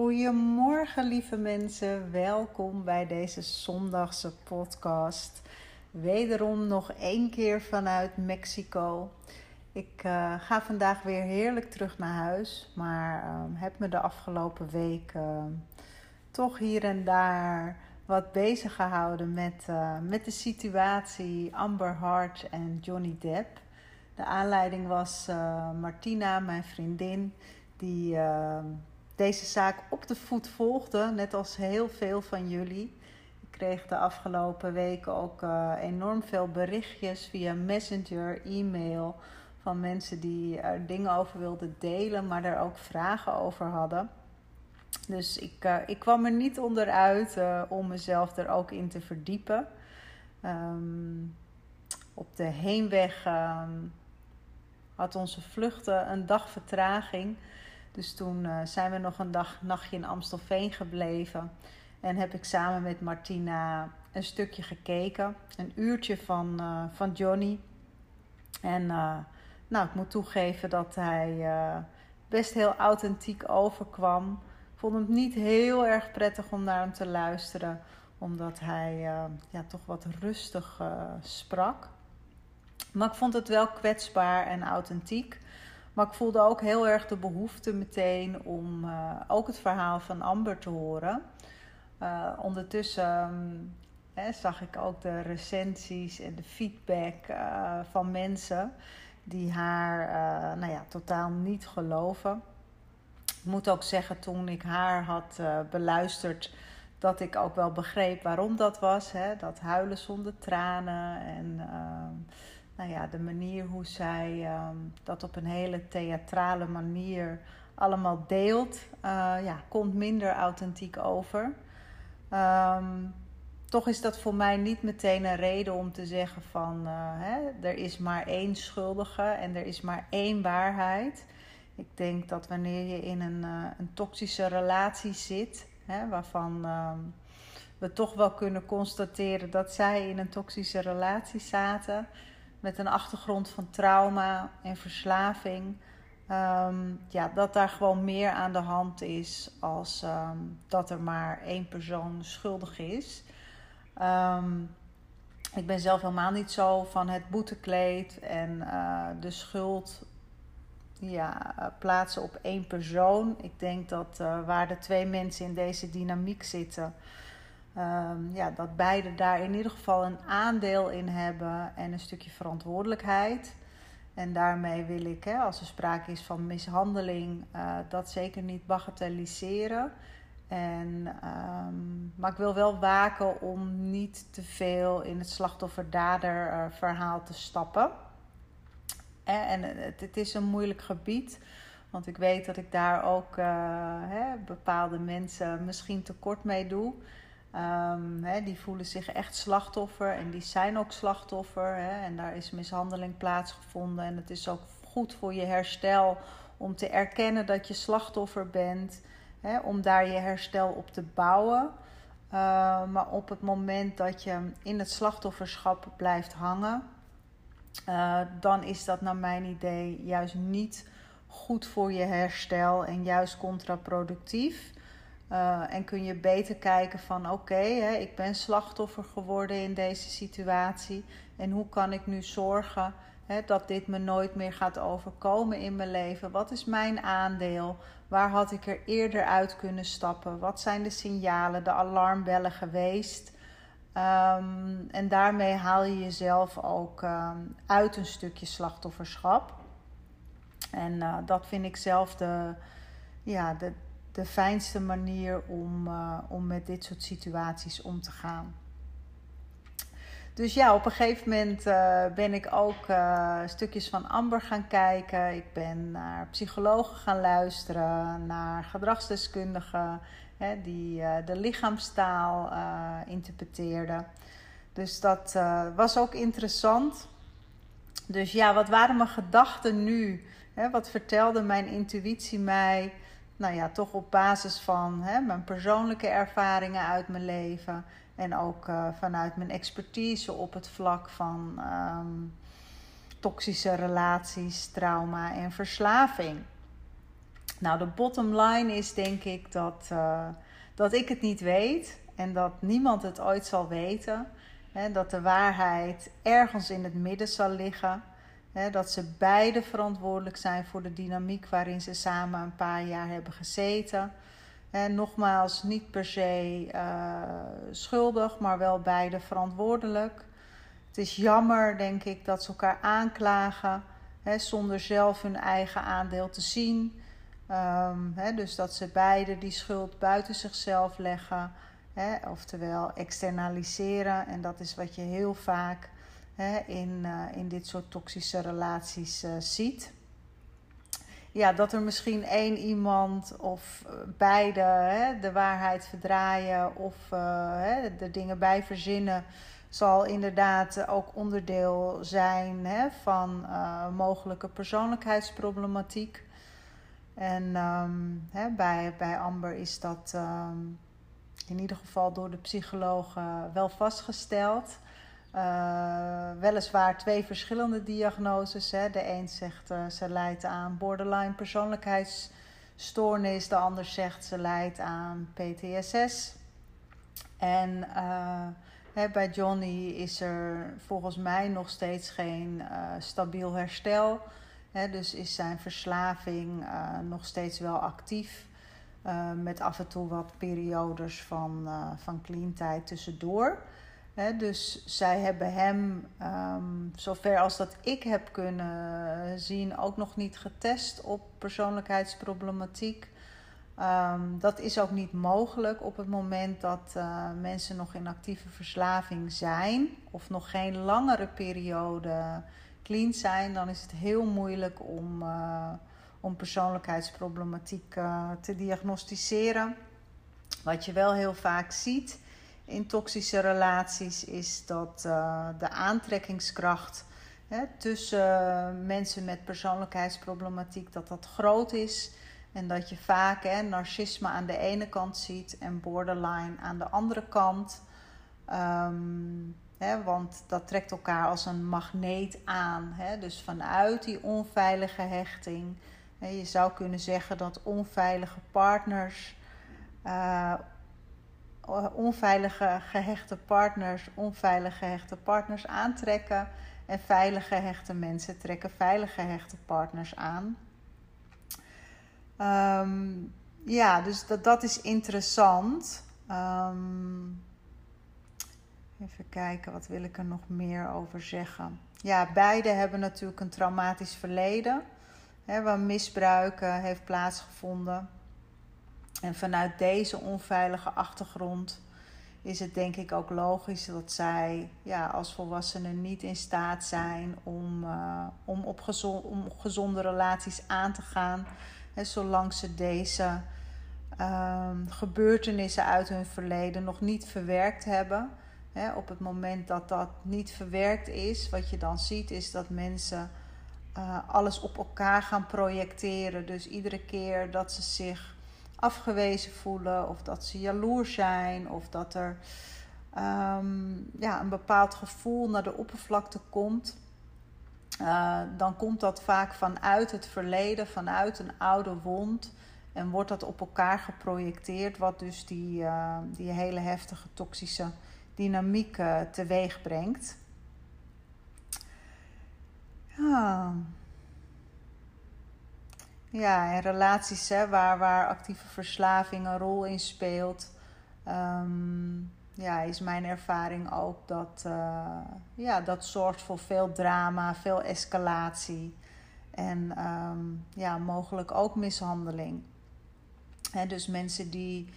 Goedemorgen lieve mensen, welkom bij deze zondagse podcast. Wederom nog één keer vanuit Mexico. Ik uh, ga vandaag weer heerlijk terug naar huis, maar uh, heb me de afgelopen week uh, toch hier en daar wat bezig gehouden met, met de situatie Amber Hart en Johnny Depp. De aanleiding was Martina, mijn vriendin, die deze zaak op de voet volgde, net als heel veel van jullie. Ik kreeg de afgelopen weken ook uh, enorm veel berichtjes via Messenger, e-mail van mensen die er dingen over wilden delen, maar daar ook vragen over hadden. Dus ik, uh, ik kwam er niet onderuit uh, om mezelf er ook in te verdiepen. Um, op de heenweg um, had onze vluchten een dag vertraging. Dus toen uh, zijn we nog een dag, nachtje in Amstelveen gebleven. En heb ik samen met Martina een stukje gekeken. Een uurtje van, uh, van Johnny. En uh, nou, ik moet toegeven dat hij best heel authentiek overkwam. Ik vond het niet heel erg prettig om naar hem te luisteren. Omdat hij ja, toch wat rustig sprak. Maar ik vond het wel kwetsbaar en authentiek. Maar ik voelde ook heel erg de behoefte meteen om uh, ook het verhaal van Amber te horen. Uh, ondertussen um, hè, zag ik ook de recensies en de feedback uh, van mensen die haar nou ja, totaal niet geloven. Ik moet ook zeggen, toen ik haar had beluisterd, dat ik ook wel begreep waarom dat was. Hè? Dat huilen zonder tranen en nou ja, de manier hoe zij um, dat op een hele theatrale manier allemaal deelt, uh, ja, komt minder authentiek over. Um, toch is dat voor mij niet meteen een reden om te zeggen van uh, hè, er is maar één schuldige en er is maar één waarheid. Ik denk dat wanneer je in een, uh, een toxische relatie zit, hè, waarvan um, we toch wel kunnen constateren dat zij in een toxische relatie zaten, met een achtergrond van trauma en verslaving. Um, ja, dat daar gewoon meer aan de hand is als um, dat er maar één persoon schuldig is. Um, ik ben zelf helemaal niet zo van het boetekleed en uh, de schuld ja, plaatsen op één persoon. Ik denk dat uh, waar de twee mensen in deze dynamiek zitten, Um, ja, dat beide daar in ieder geval een aandeel in hebben en een stukje verantwoordelijkheid. En daarmee wil ik, hè, als er sprake is van mishandeling, uh, dat zeker niet bagatelliseren. En, um, maar ik wil wel waken om niet te veel in het slachtoffer-dader verhaal te stappen. En het, het, is een moeilijk gebied. Want ik weet dat ik daar ook hè, bepaalde mensen misschien tekort mee doe. Hè, die voelen zich echt slachtoffer en die zijn ook slachtoffer. En daar is mishandeling plaatsgevonden. En het is ook goed voor je herstel om te erkennen dat je slachtoffer bent. Om daar je herstel op te bouwen. Uh, maar op het moment dat je in het slachtofferschap blijft hangen, uh, dan is dat naar mijn idee juist niet goed voor je herstel en juist contraproductief. Uh, en kun je beter kijken van oké, ik ben slachtoffer geworden in deze situatie. En hoe kan ik nu zorgen hè, dat dit me nooit meer gaat overkomen in mijn leven? Wat is mijn aandeel? Waar had ik er eerder uit kunnen stappen? Wat zijn de signalen, de alarmbellen geweest? Um, en daarmee haal je jezelf ook um, uit een stukje slachtofferschap. En uh, dat vind ik zelf de, ja, de, de fijnste manier om, uh, om met dit soort situaties om te gaan. Dus ja, op een gegeven moment uh, ben ik ook uh, stukjes van Amber gaan kijken. Ik ben naar psychologen gaan luisteren, naar gedragsdeskundigen. hè, die de lichaamstaal interpreteerde. Dus dat was ook interessant. Dus ja, wat waren mijn gedachten nu? Hè, wat vertelde mijn intuïtie mij? Nou ja, toch op basis van hè, mijn persoonlijke ervaringen uit mijn leven. En ook uh, vanuit mijn expertise op het vlak van um, toxische relaties, trauma en verslaving. Nou, de bottom line is denk ik dat, uh, dat ik het niet weet en dat niemand het ooit zal weten. Hè, dat de waarheid ergens in het midden zal liggen. Dat ze beide verantwoordelijk zijn voor de dynamiek waarin ze samen een paar jaar hebben gezeten. En nogmaals, niet per se uh, schuldig, maar wel beide verantwoordelijk. Het is jammer, denk ik, dat ze elkaar aanklagen zonder zelf hun eigen aandeel te zien. Hè, dus dat ze beide die schuld buiten zichzelf leggen, oftewel externaliseren. En dat is wat je heel vaak in, uh, in dit soort toxische relaties uh, ziet ja, dat er misschien één iemand of eh, beide hè, de waarheid verdraaien of uh, hè, de dingen bij verzinnen, zal inderdaad ook onderdeel zijn hè, van mogelijke persoonlijkheidsproblematiek. En um, hè, bij, bij Amber is dat um, in ieder geval door de psychologen wel vastgesteld. Uh, weliswaar twee verschillende diagnoses. Hè. De een zegt uh, ze lijdt aan borderline persoonlijkheidsstoornis, de ander zegt ze lijdt aan PTSS. En uh, hè, bij Johnny is er volgens mij nog steeds geen stabiel herstel. Hè, dus is zijn verslaving nog steeds wel actief. met af en toe wat periodes van, van clean tijd tussendoor dus zij hebben hem, um, zover als dat ik heb kunnen zien, ook nog niet getest op persoonlijkheidsproblematiek. Um, dat is ook niet mogelijk op het moment dat uh, mensen nog in actieve verslaving zijn of nog geen langere periode clean zijn, dan is het heel moeilijk om, uh, om persoonlijkheidsproblematiek te diagnosticeren. Wat je wel heel vaak ziet, in toxische relaties is dat uh, de aantrekkingskracht hè, tussen mensen met persoonlijkheidsproblematiek dat dat groot is. En dat je vaak hè, narcisme aan de ene kant ziet en borderline aan de andere kant. Um, hè, want dat trekt elkaar als een magneet aan. Hè? Dus vanuit die onveilige hechting. Je zou kunnen zeggen dat onveilige partners uh, eh, onveilige gehechte partners onveilige gehechte partners aantrekken. En veilige gehechte mensen trekken veilige gehechte partners aan. Um, ja, dus dat, dat is interessant. Um, even kijken, wat wil ik er nog meer over zeggen? Ja, beide hebben natuurlijk een traumatisch verleden. Hè, waar misbruik heeft plaatsgevonden. En vanuit deze onveilige achtergrond is het denk ik ook logisch dat zij ja, als volwassenen niet in staat zijn om, uh, om, op gezonde relaties aan te gaan. Hè, zolang ze deze uh, gebeurtenissen uit hun verleden nog niet verwerkt hebben. Hè, op het moment dat dat niet verwerkt is, wat je dan ziet, is dat mensen uh, alles op elkaar gaan projecteren. Dus iedere keer dat ze zich afgewezen voelen, of dat ze jaloers zijn, of dat er um, ja, een bepaald gevoel naar de oppervlakte komt. Uh, dan komt dat vaak vanuit het verleden, vanuit een oude wond. En wordt dat op elkaar geprojecteerd, wat dus die, uh, die hele heftige toxische dynamiek uh, teweeg brengt. Ja. Ja, en relaties hè, waar, waar actieve verslaving een rol in speelt. Um, ja, is mijn ervaring ook dat uh, ja, dat zorgt voor veel drama, veel escalatie. En um, ja, mogelijk ook mishandeling. Hè, dus mensen die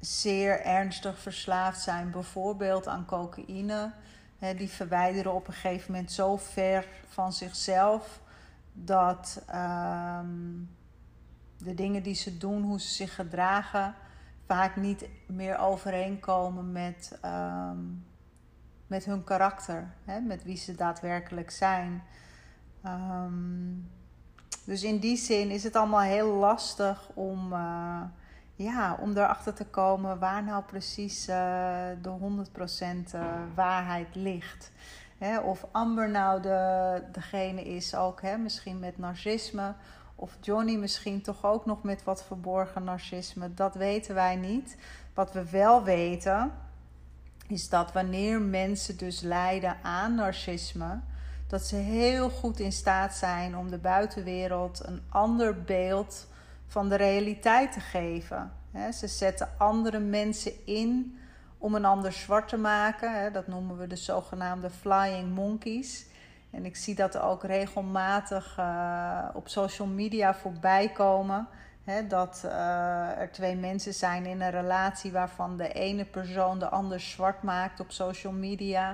zeer ernstig verslaafd zijn, bijvoorbeeld aan cocaïne, hè, die verwijderen op een gegeven moment zo ver van zichzelf dat um, de dingen die ze doen, hoe ze zich gedragen, vaak niet meer overeenkomen met, ehm, met hun karakter, hè, met wie ze daadwerkelijk zijn. Ehm, dus in die zin is het allemaal heel lastig om, uh, ja, om erachter te komen waar nou precies uh, de 100% uh, waarheid ligt. Hè, of Amber nou de, degene is ook, hè, misschien met narcisme. Of Johnny misschien toch ook nog met wat verborgen narcisme. Dat weten wij niet. Wat we wel weten, is dat wanneer mensen dus lijden aan narcisme, dat ze heel goed in staat zijn om de buitenwereld een ander beeld van de realiteit te geven. Ze zetten andere mensen in om een ander zwart te maken. Dat noemen we de zogenaamde flying monkeys. En ik zie dat ook regelmatig uh, op social media voorbij komen. Dat uh, er twee mensen zijn in een relatie waarvan de ene persoon de ander zwart maakt op social media.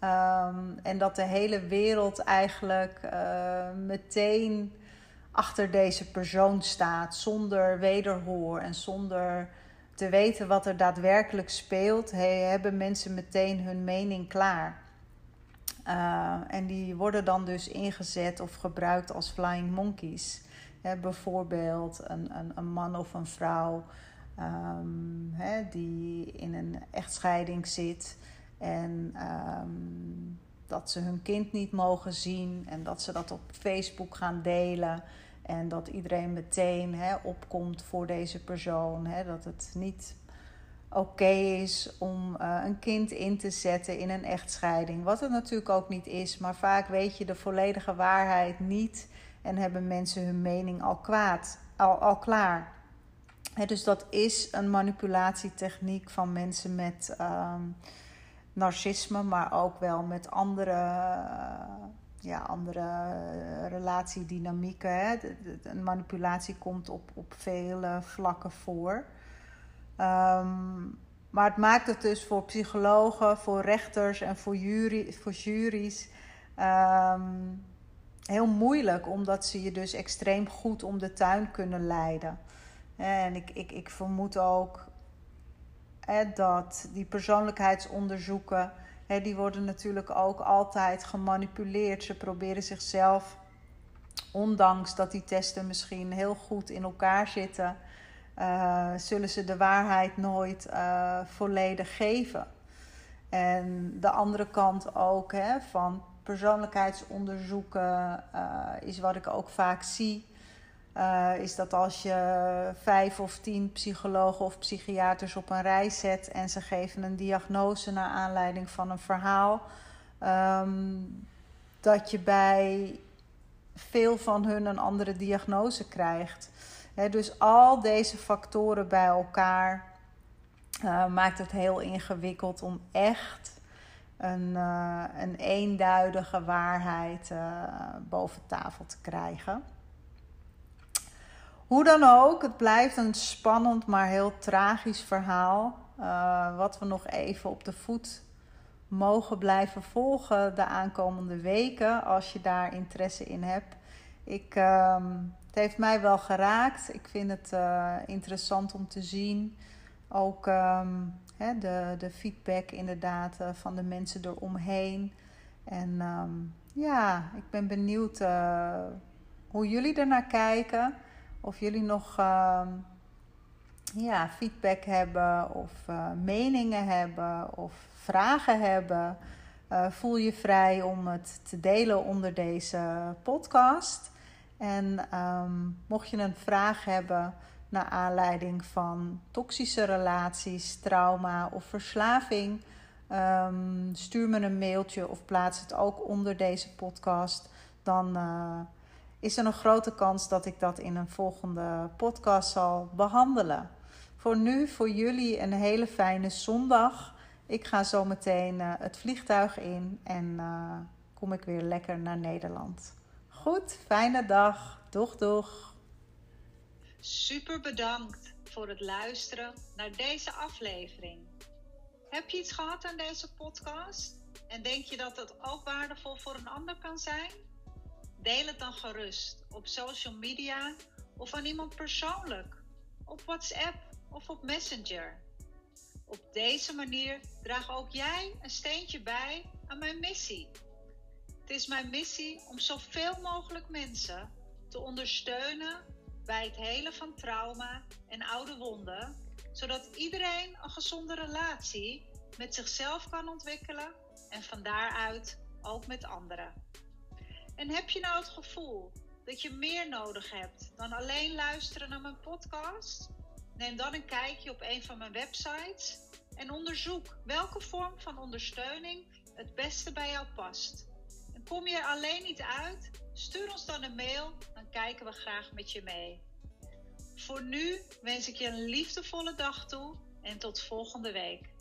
Um, en dat de hele wereld eigenlijk uh, meteen achter deze persoon staat, zonder wederhoor en zonder te weten wat er daadwerkelijk speelt, hebben mensen meteen hun mening klaar. Uh, en die worden dan dus ingezet of gebruikt als flying monkeys. bijvoorbeeld een, een, een, man of een vrouw um, die in een echtscheiding zit en um, dat ze hun kind niet mogen zien en dat ze dat op Facebook gaan delen. En dat iedereen meteen opkomt voor deze persoon. dat het niet oké is om uh, een kind in te zetten in een echtscheiding. Wat het natuurlijk ook niet is, maar vaak weet je de volledige waarheid niet en hebben mensen hun mening al, kwaad, al, al klaar. dus dat is een manipulatietechniek van mensen met um, narcisme, maar ook wel met andere, uh, ja, andere relatiedynamieken. Hè. De, de, de, manipulatie komt op, op vele vlakken voor. Um, maar het maakt het dus voor psychologen, voor rechters en voor, jury, voor juries um, heel moeilijk, omdat ze je dus extreem goed om de tuin kunnen leiden. En ik, ik, ik vermoed ook dat die persoonlijkheidsonderzoeken, die worden natuurlijk ook altijd gemanipuleerd. Ze proberen zichzelf, ondanks dat die testen misschien heel goed in elkaar zitten, uh, zullen ze de waarheid nooit uh, volledig geven. En de andere kant ook van persoonlijkheidsonderzoeken uh, is wat ik ook vaak zie. Is dat als je vijf of tien psychologen of psychiaters op een rij zet en ze geven een diagnose naar aanleiding van een verhaal, um, dat je bij veel van hun een andere diagnose krijgt dus al deze factoren bij elkaar uh, maakt het heel ingewikkeld om echt een, uh, een eenduidige waarheid boven tafel te krijgen. Hoe dan ook, het blijft een spannend maar heel tragisch verhaal. wat we nog even op de voet mogen blijven volgen de aankomende weken, als je daar interesse in hebt. Ik, ehm, het heeft mij wel geraakt. Ik vind het uh, interessant om te zien. Ook um, hè, de, de feedback inderdaad uh, van de mensen eromheen. En um, ja, ik ben benieuwd hoe jullie ernaar kijken. Of jullie nog ja, feedback hebben of meningen hebben of vragen hebben. voel je vrij om het te delen onder deze podcast. En um, mocht je een vraag hebben naar aanleiding van toxische relaties, trauma of verslaving, um, stuur me een mailtje of plaats het ook onder deze podcast. Dan uh, is er een grote kans dat ik dat in een volgende podcast zal behandelen. Voor nu, voor jullie, een hele fijne zondag. Ik ga zo meteen uh, het vliegtuig in en uh, kom ik weer lekker naar Nederland. Goed, fijne dag. Doeg, doeg. Super bedankt voor het luisteren naar deze aflevering. Heb je iets gehad aan deze podcast? En denk je dat het ook waardevol voor een ander kan zijn? Deel het dan gerust op social media of aan iemand persoonlijk, op WhatsApp of op Messenger. Op deze manier draag ook jij een steentje bij aan mijn missie. Het is mijn missie om zoveel mogelijk mensen te ondersteunen bij het helen van trauma en oude wonden, zodat iedereen een gezonde relatie met zichzelf kan ontwikkelen en van daaruit ook met anderen. En heb je nou het gevoel dat je meer nodig hebt dan alleen luisteren naar mijn podcast? Neem dan een kijkje op een van mijn websites en onderzoek welke vorm van ondersteuning het beste bij jou past. En kom je er alleen niet uit? Stuur ons dan een mail, dan kijken we graag met je mee. Voor nu wens ik je een liefdevolle dag toe en tot volgende week.